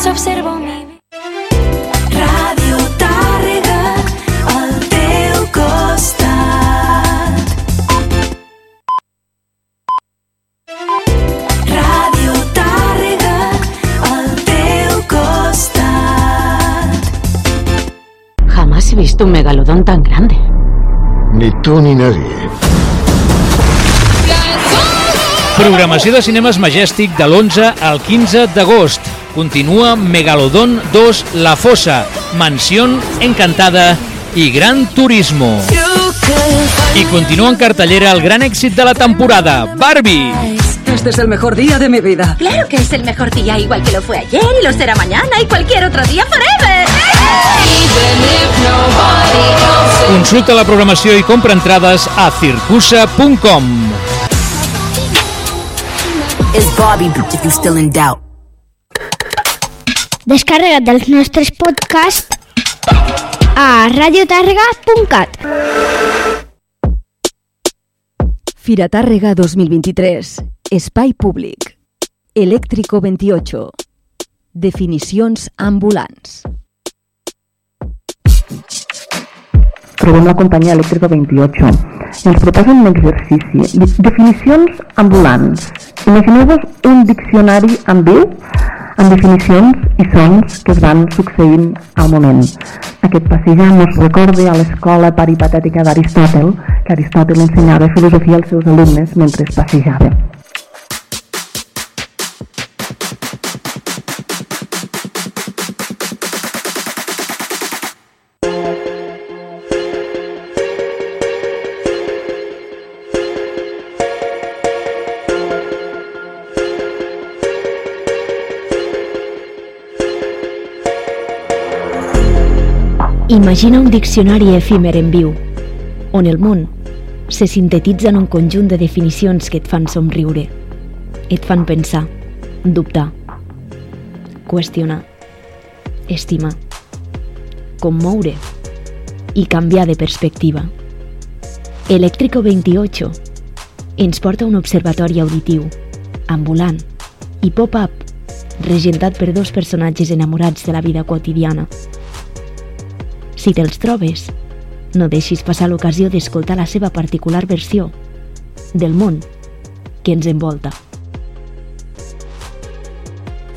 mientras observo mi Ràdio Tàrrega al teu costat. Ràdio Tàrrega al teu costat. Jamás he visto un megalodón tan grande. Ni tú ni nadie. Programació de cinemes Majestic de l'11 al 15 d'agost. Continua Megalodon 2 La Fossa, Mansión Encantada i Gran Turismo. I continua en cartellera el gran èxit de la temporada, Barbie. Este es el mejor día de mi vida. Claro que es el mejor día, igual que lo fue ayer y lo será mañana y cualquier otro día forever. Consulta la programació i compra entrades a circusa.com. It's bitch, if you still in doubt. Descarrega't dels nostres podcasts a radiotàrrega.cat. Fira Tàrrega 2023. Espai públic. Eléctrico 28. Definicions ambulants. Trobem la companyia Elèctrica 28. Ens proposen un exercici. De- Definicions ambulants. Imagineu-vos un diccionari en viu amb definicions i sons que es van succeint al moment. Aquest passejant ens recorda a l'escola paripatètica d'Aristòtel, que Aristòtel ensenyava filosofia als seus alumnes mentre es passejava. Imagina un diccionari efímer en viu, on el món se sintetitza en un conjunt de definicions que et fan somriure, et fan pensar, dubtar, qüestionar, estimar, commoure i canviar de perspectiva. Eléctrico 28 ens porta un observatori auditiu, ambulant i pop-up, regentat per dos personatges enamorats de la vida quotidiana. Si te'ls trobes, no deixis passar l'ocasió d'escoltar la seva particular versió del món que ens envolta.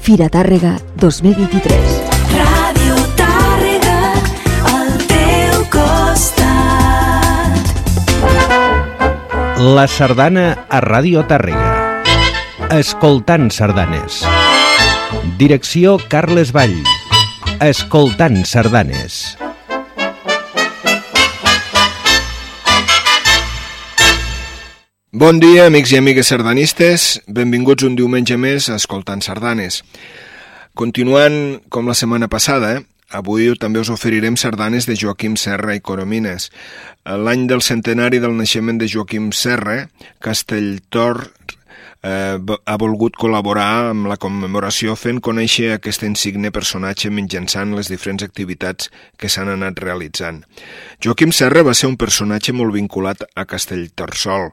Fira Tàrrega 2023. Ràdio Tàrrega al teu costat. La sardana a Ràdio Tàrrega. Escoltant sardanes. Direcció Carles Vall. Escoltant sardanes. Bon dia, amics i amigues sardanistes. Benvinguts un diumenge més a Escoltant Sardanes. Continuant com la setmana passada, avui també us oferirem sardanes de Joaquim Serra i Coromines. L'any del centenari del naixement de Joaquim Serra, Castelltor eh, ha volgut col·laborar amb la commemoració fent conèixer aquest insigne personatge mitjançant les diferents activitats que s'han anat realitzant. Joaquim Serra va ser un personatge molt vinculat a Castellterçol.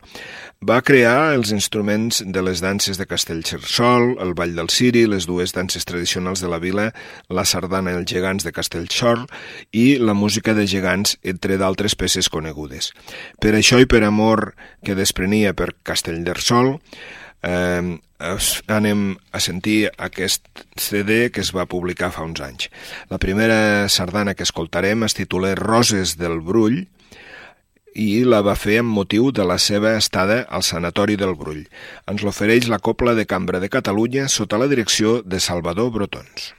Va crear els instruments de les danses de Castellterçol, el Ball del Ciri, les dues danses tradicionals de la vila, la sardana Els gegants de Castellterçol i la música de gegants, entre d'altres peces conegudes. Per això i per amor que desprenia per Castellterçol, eh, anem a sentir aquest CD que es va publicar fa uns anys. La primera sardana que escoltarem es titula Roses del Brull i la va fer amb motiu de la seva estada al Sanatori del Brull. Ens l'ofereix la Copla de Cambra de Catalunya sota la direcció de Salvador Brotons.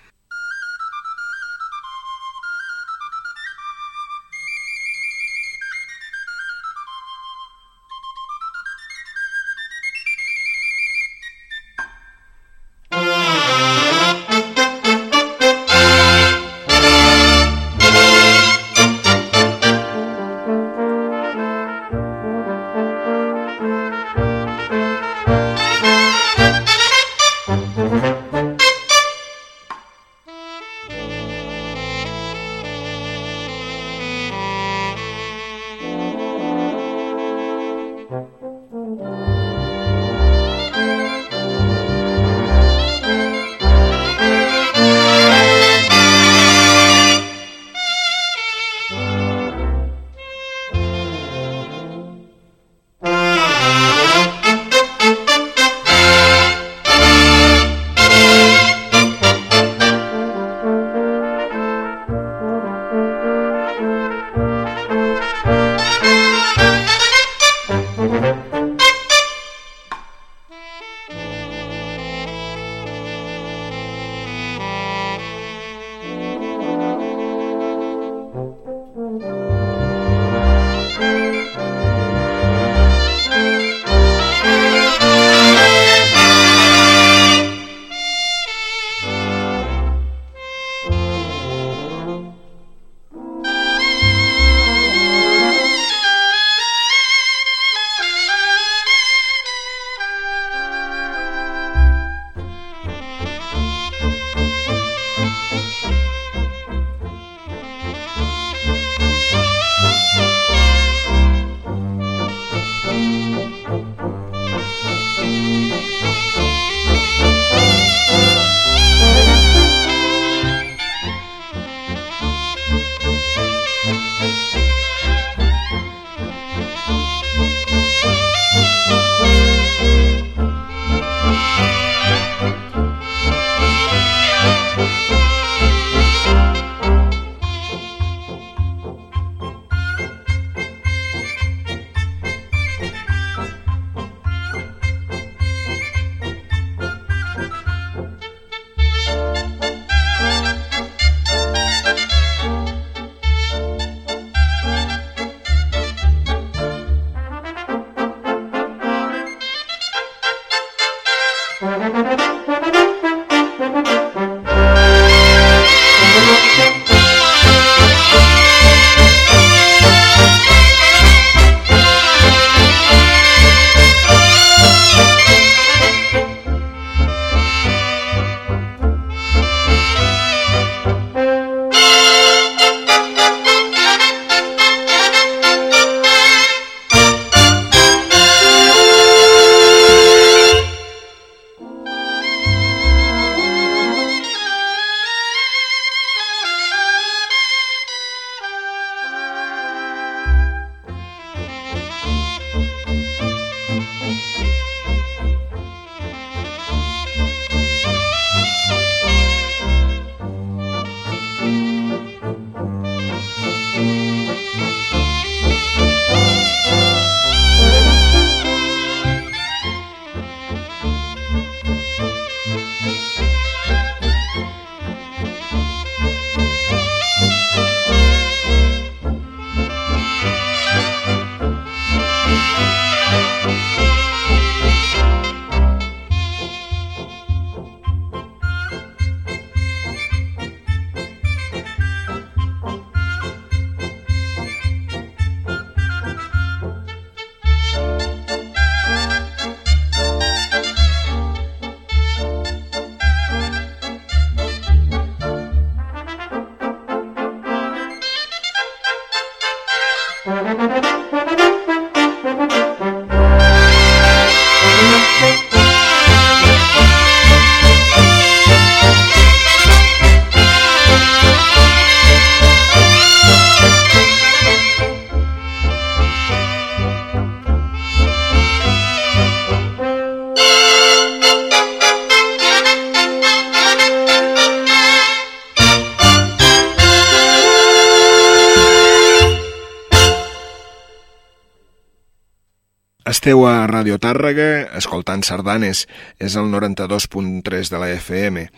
Esteu a Radio Tàrrega, escoltant sardanes, és el 92.3 de la FM.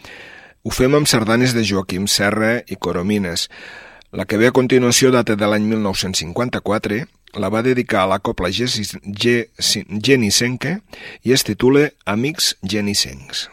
Ho fem amb sardanes de Joaquim Serra i Coromines. La que ve a continuació data de l'any 1954, la va dedicar a la copla Genissenca i es titula Amics Genissencs.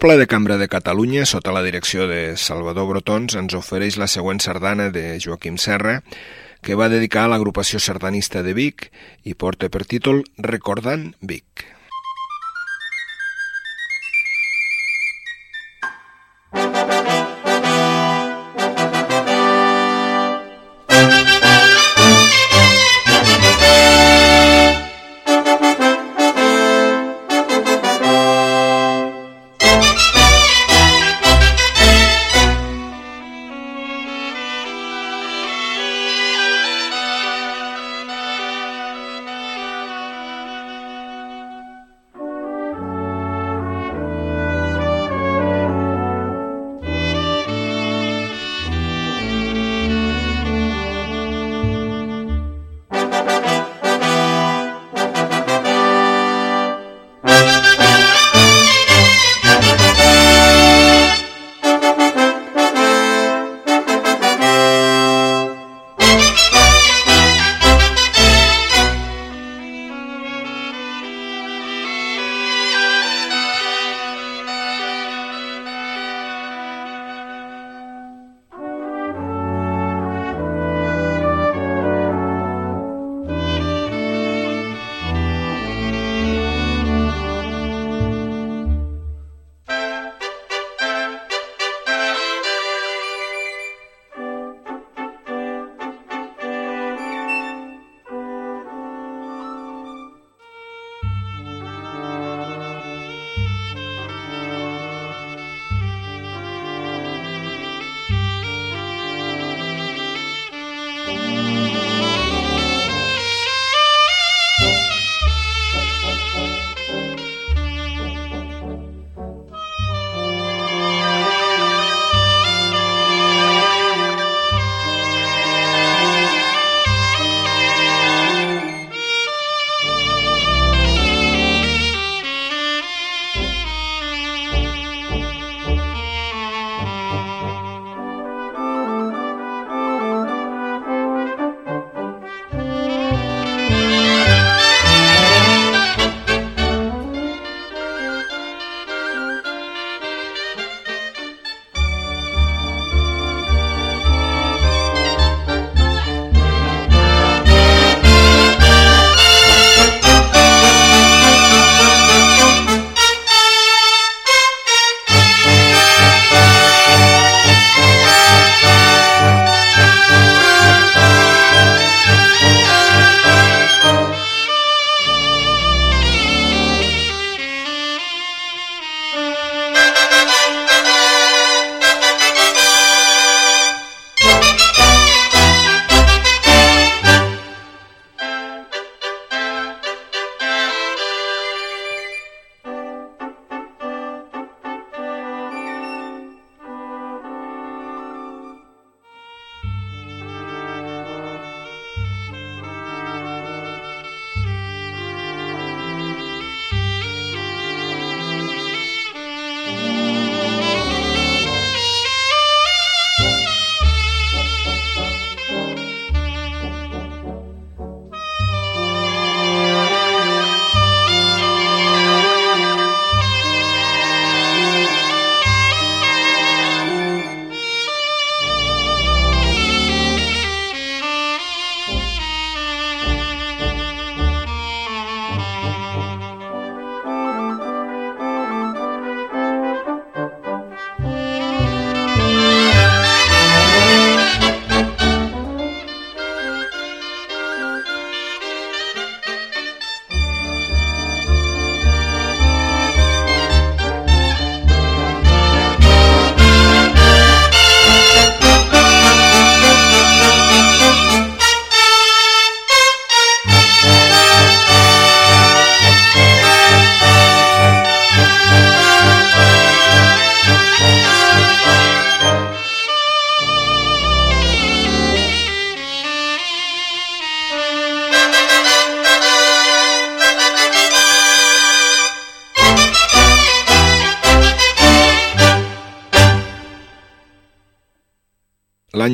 Copla de Cambra de Catalunya, sota la direcció de Salvador Brotons, ens ofereix la següent sardana de Joaquim Serra, que va dedicar a l'agrupació sardanista de Vic i porta per títol Recordant Vic.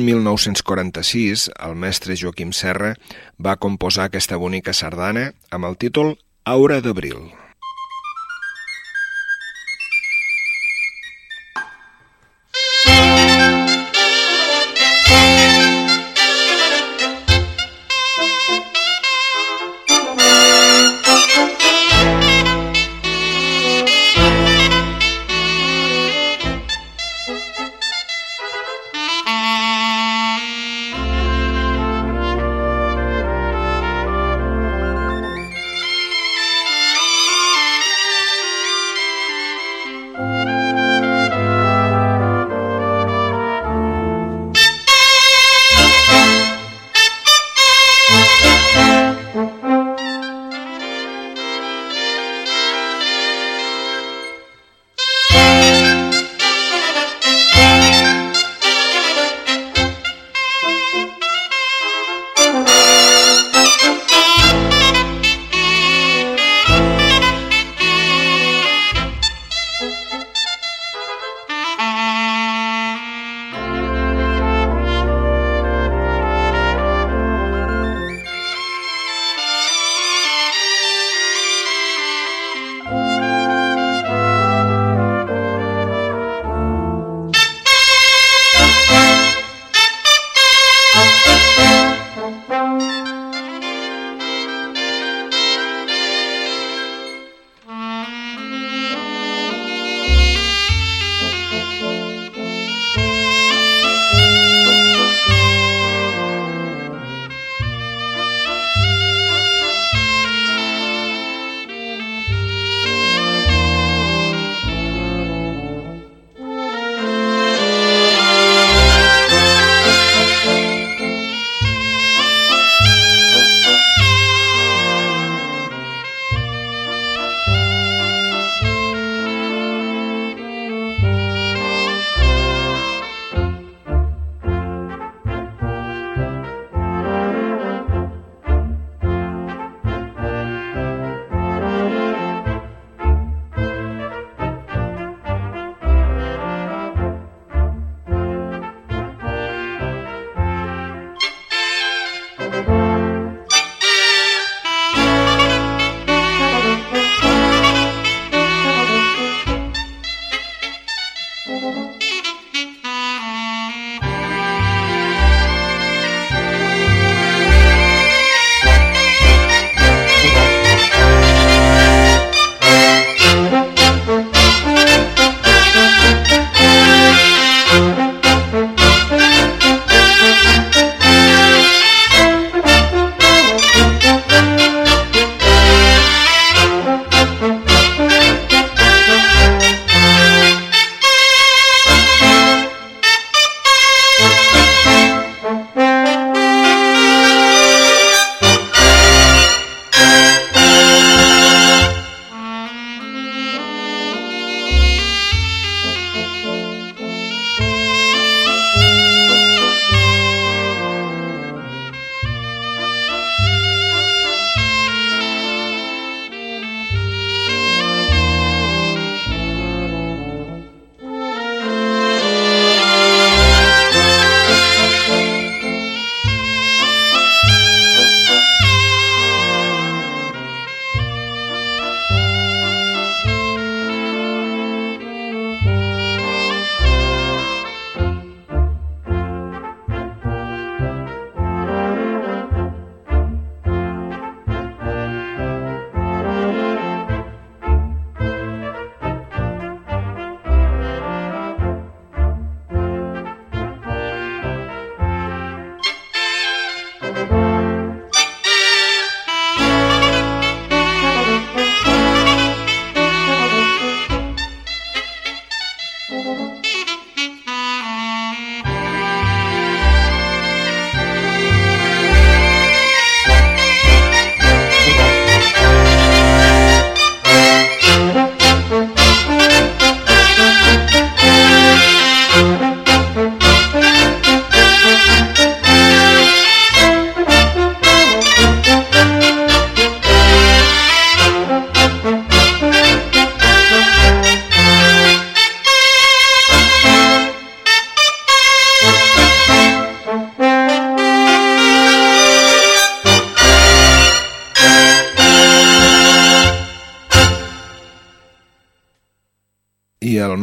1946, el mestre Joaquim Serra va composar aquesta bonica sardana amb el títol Aura d'abril.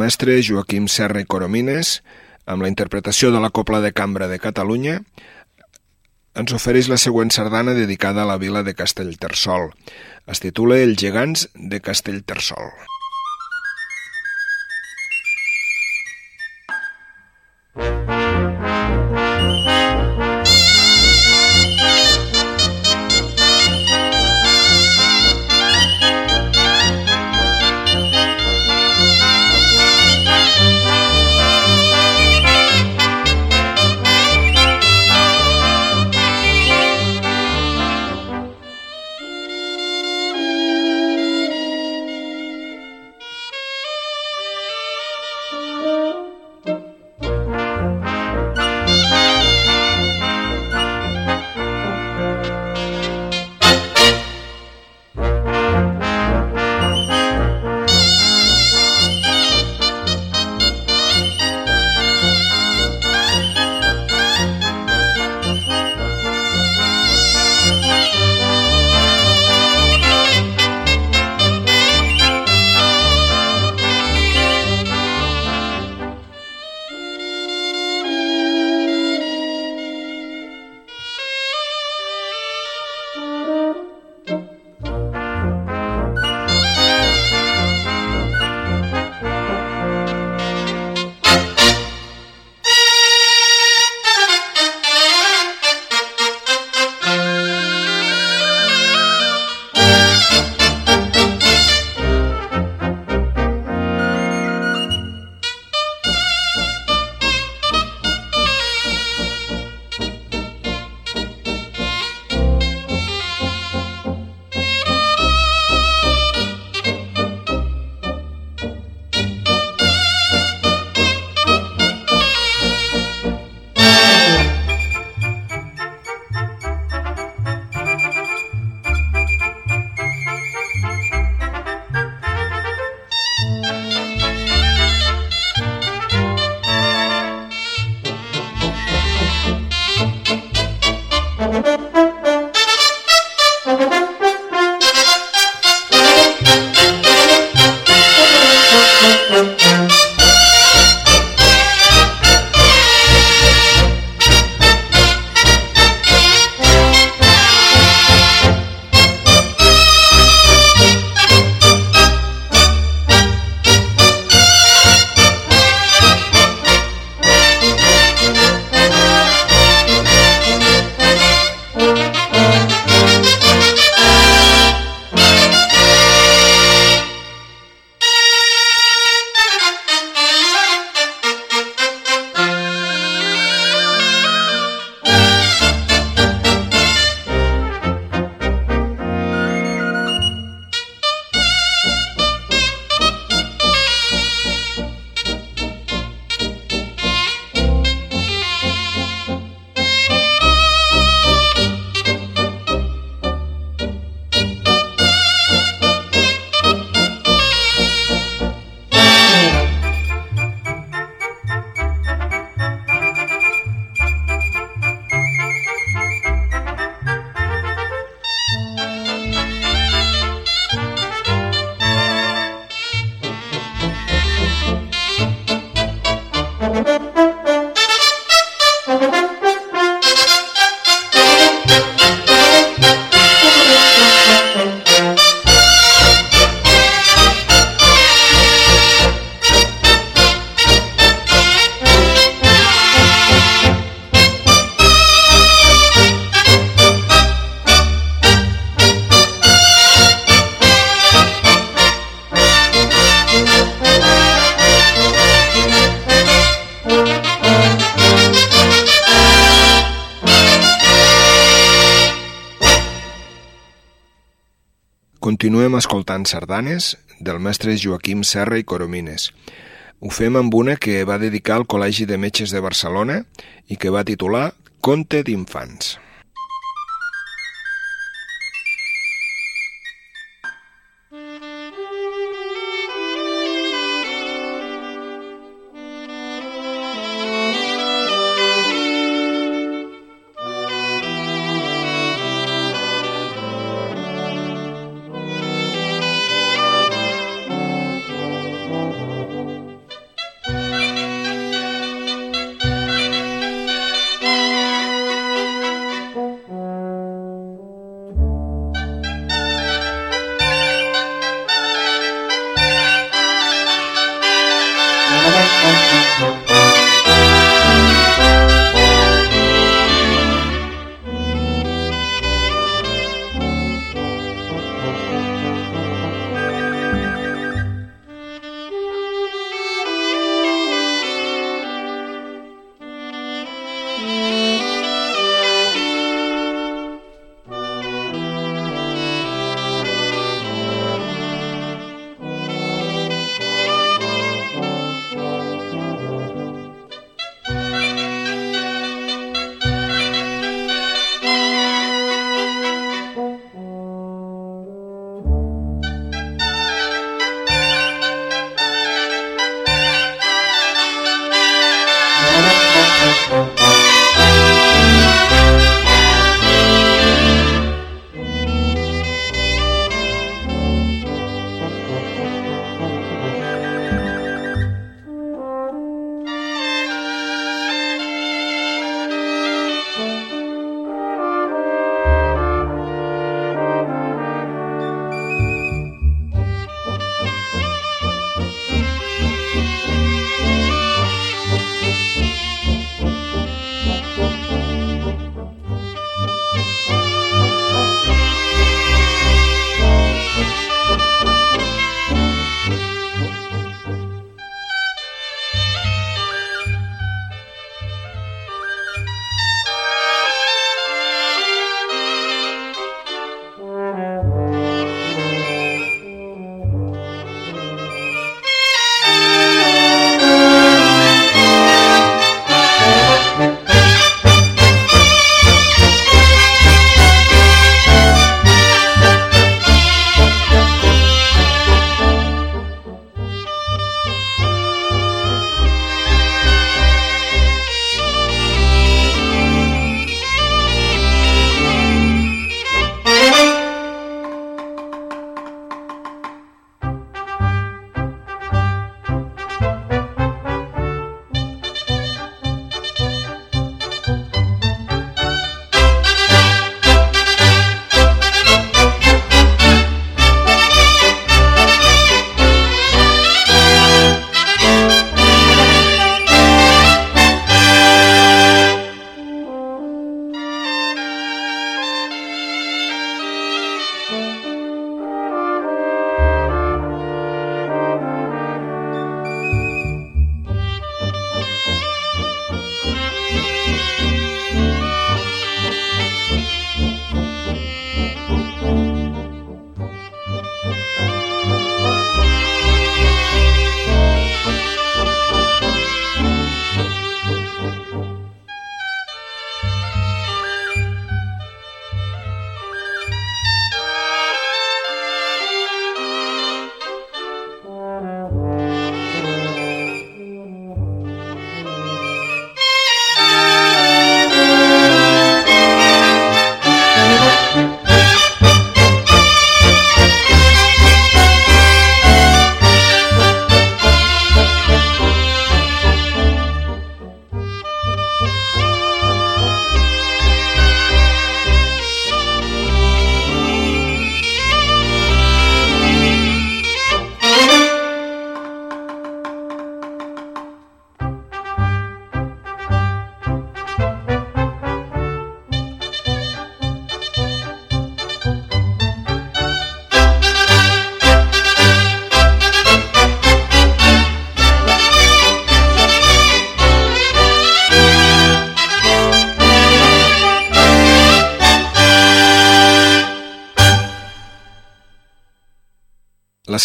Mestre Joaquim Serra i Coromines, amb la interpretació de la Copla de Cambra de Catalunya, ens ofereix la següent sardana dedicada a la vila de Castellterçol. Es titula Els gegants de Castellterçol. Continuem escoltant sardanes del mestre Joaquim Serra i Coromines. Ho fem amb una que va dedicar al Col·legi de Metges de Barcelona i que va titular Conte d'infants.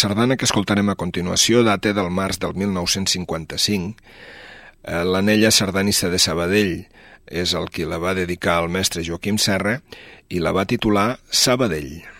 Sardana que escoltarem a continuació data del març del 1955. Eh, L'anella sardanista de Sabadell és el qui la va dedicar al mestre Joaquim Serra i la va titular Sabadell.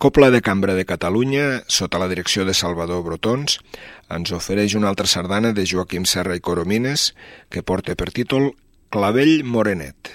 La Copla de Cambra de Catalunya, sota la direcció de Salvador Brotons, ens ofereix una altra sardana de Joaquim Serra i Coromines que porta per títol Clavell Morenet.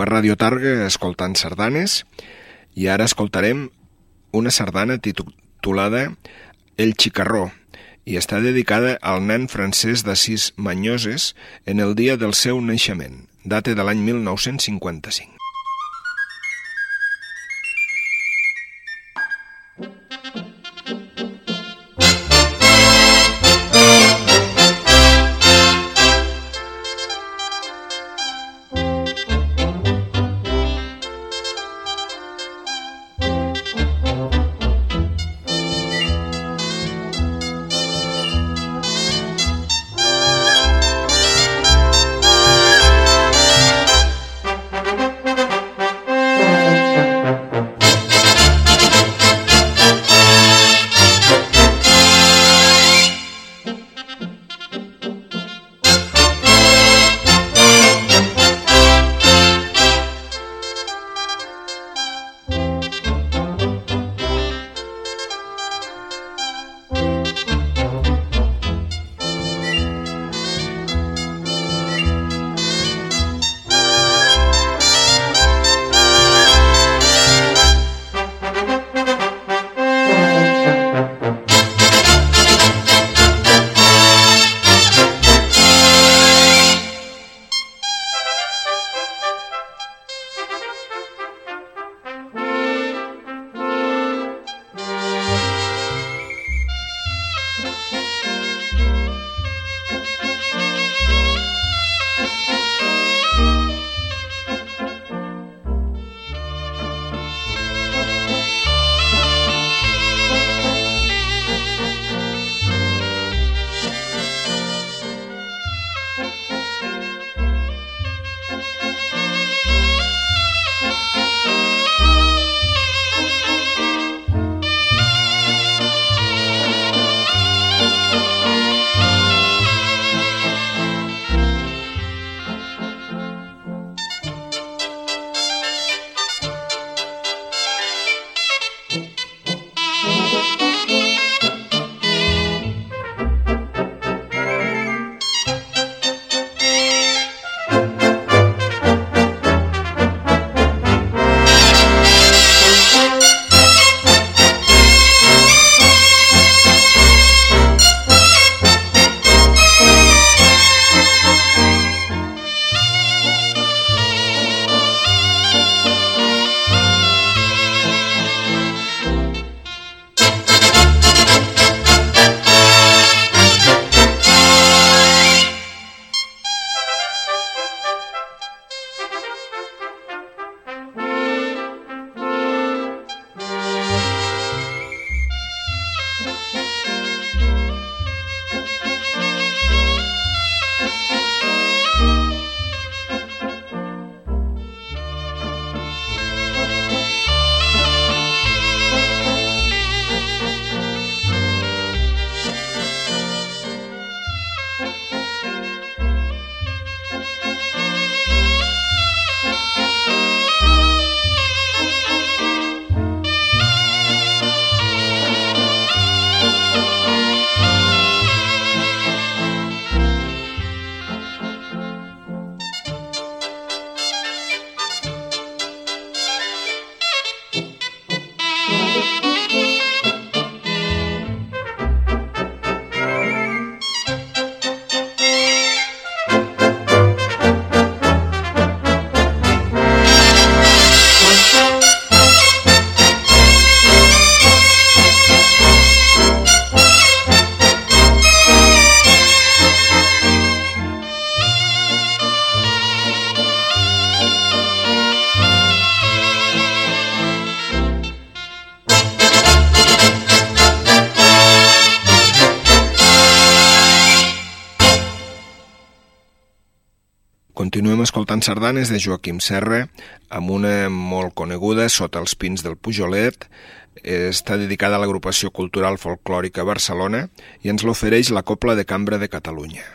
A Radio Targa escoltant sardanes i ara escoltarem una sardana titulada El Xicarró i està dedicada al nen francès d'Assís Manyoses en el dia del seu naixement, data de l'any 1955. Escoltant sardanes de Joaquim Serra, amb una molt coneguda, Sota els pins del Pujolet, està dedicada a l'agrupació cultural folclòrica Barcelona i ens l'ofereix la Copla de Cambra de Catalunya.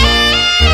Música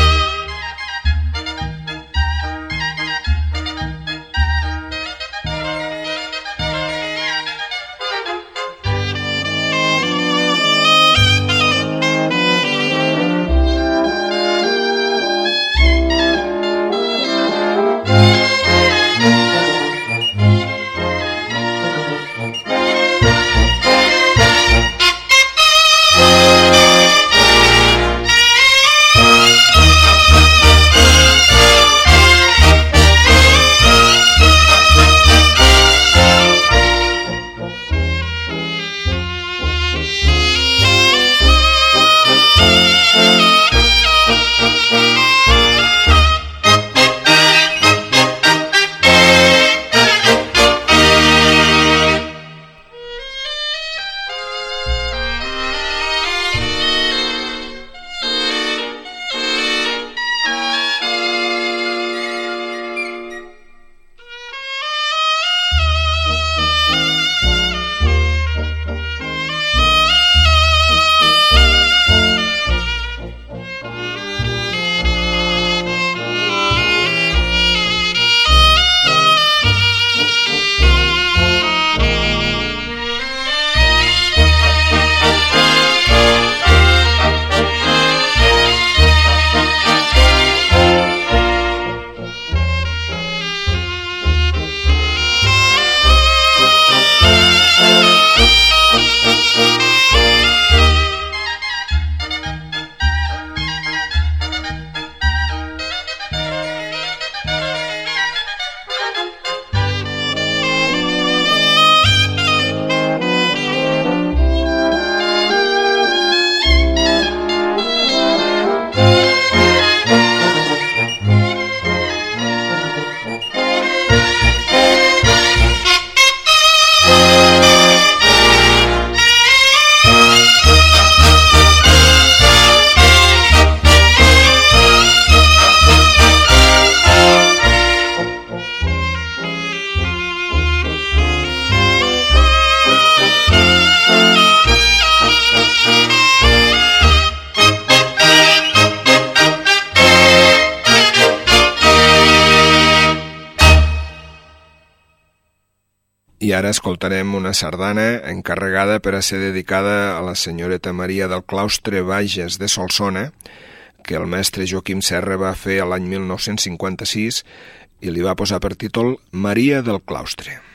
ara escoltarem una sardana encarregada per a ser dedicada a la senyoreta Maria del Claustre Bages de Solsona, que el mestre Joaquim Serra va fer l'any 1956 i li va posar per títol Maria del Claustre.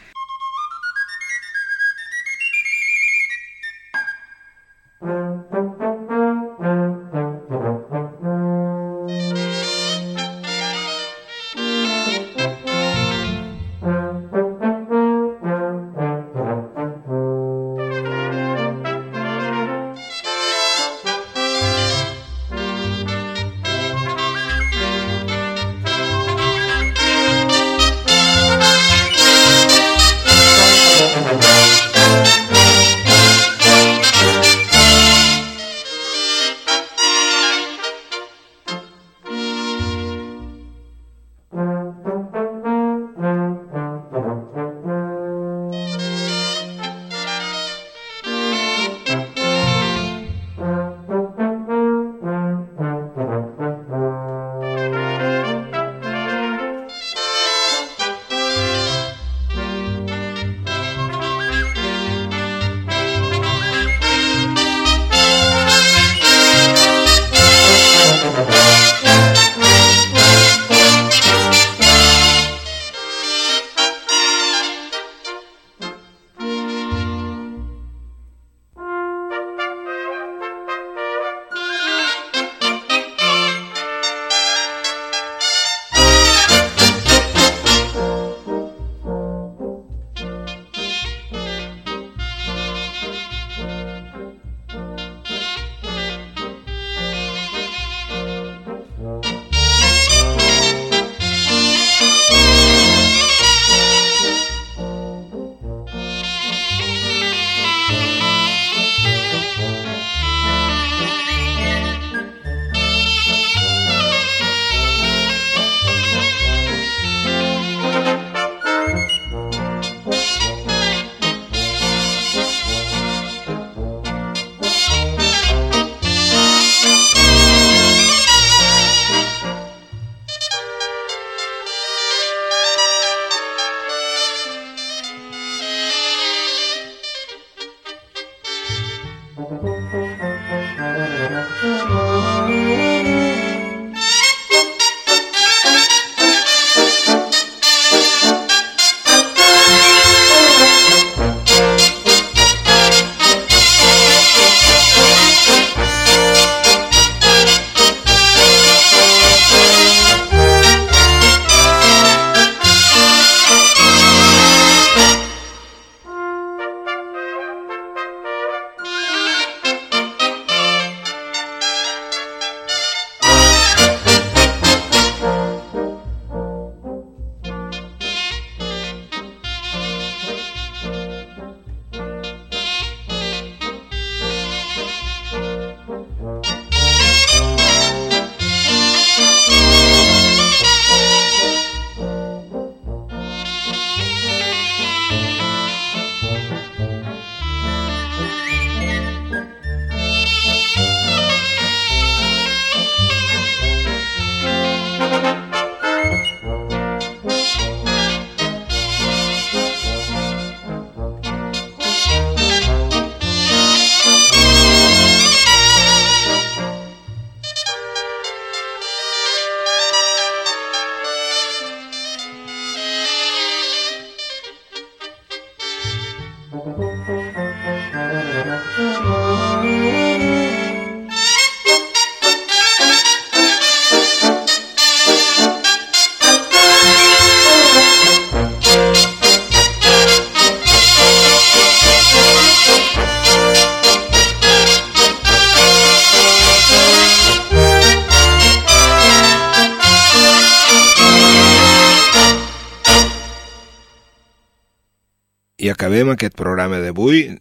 Aquest programa d'avui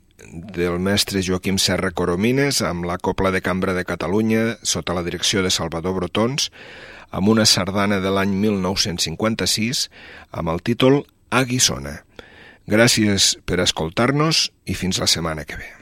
del mestre Joaquim Serra Coromines amb la Copla de Cambra de Catalunya sota la direcció de Salvador Brotons amb una sardana de l'any 1956 amb el títol A Guissona. Gràcies per escoltar-nos i fins la setmana que ve.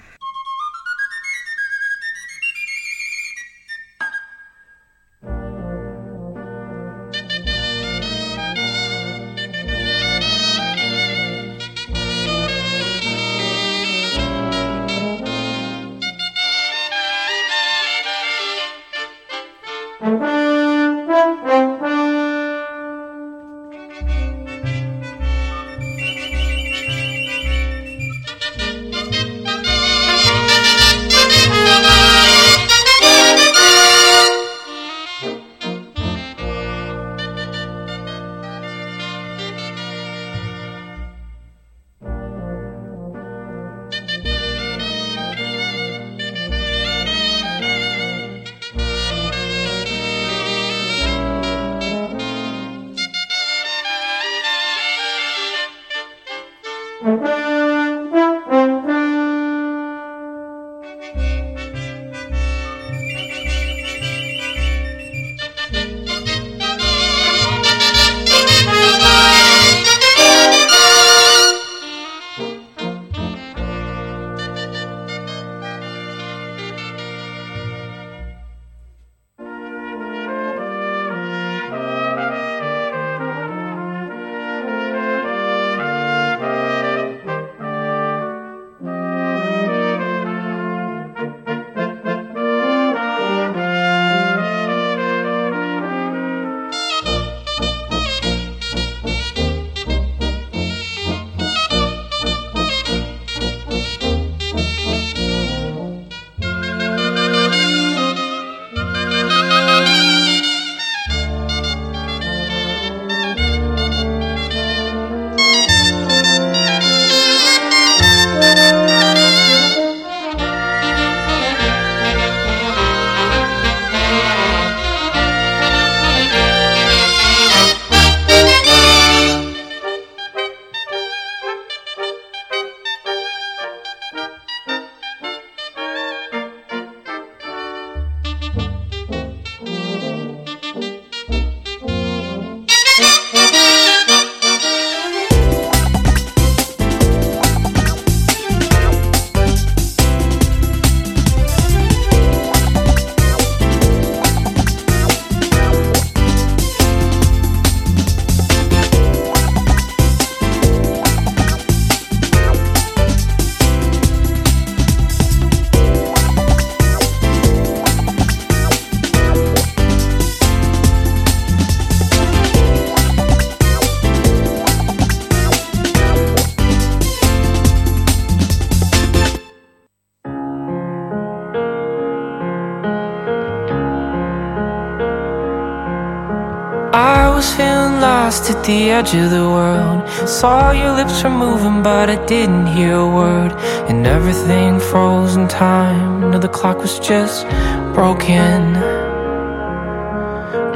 Edge of the world. Saw your lips were moving, but I didn't hear a word. And everything froze in time. No, the clock was just broken.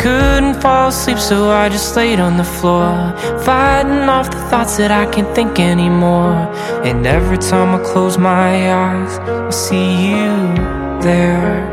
Couldn't fall asleep, so I just laid on the floor. Fighting off the thoughts that I can't think anymore. And every time I close my eyes, I see you there.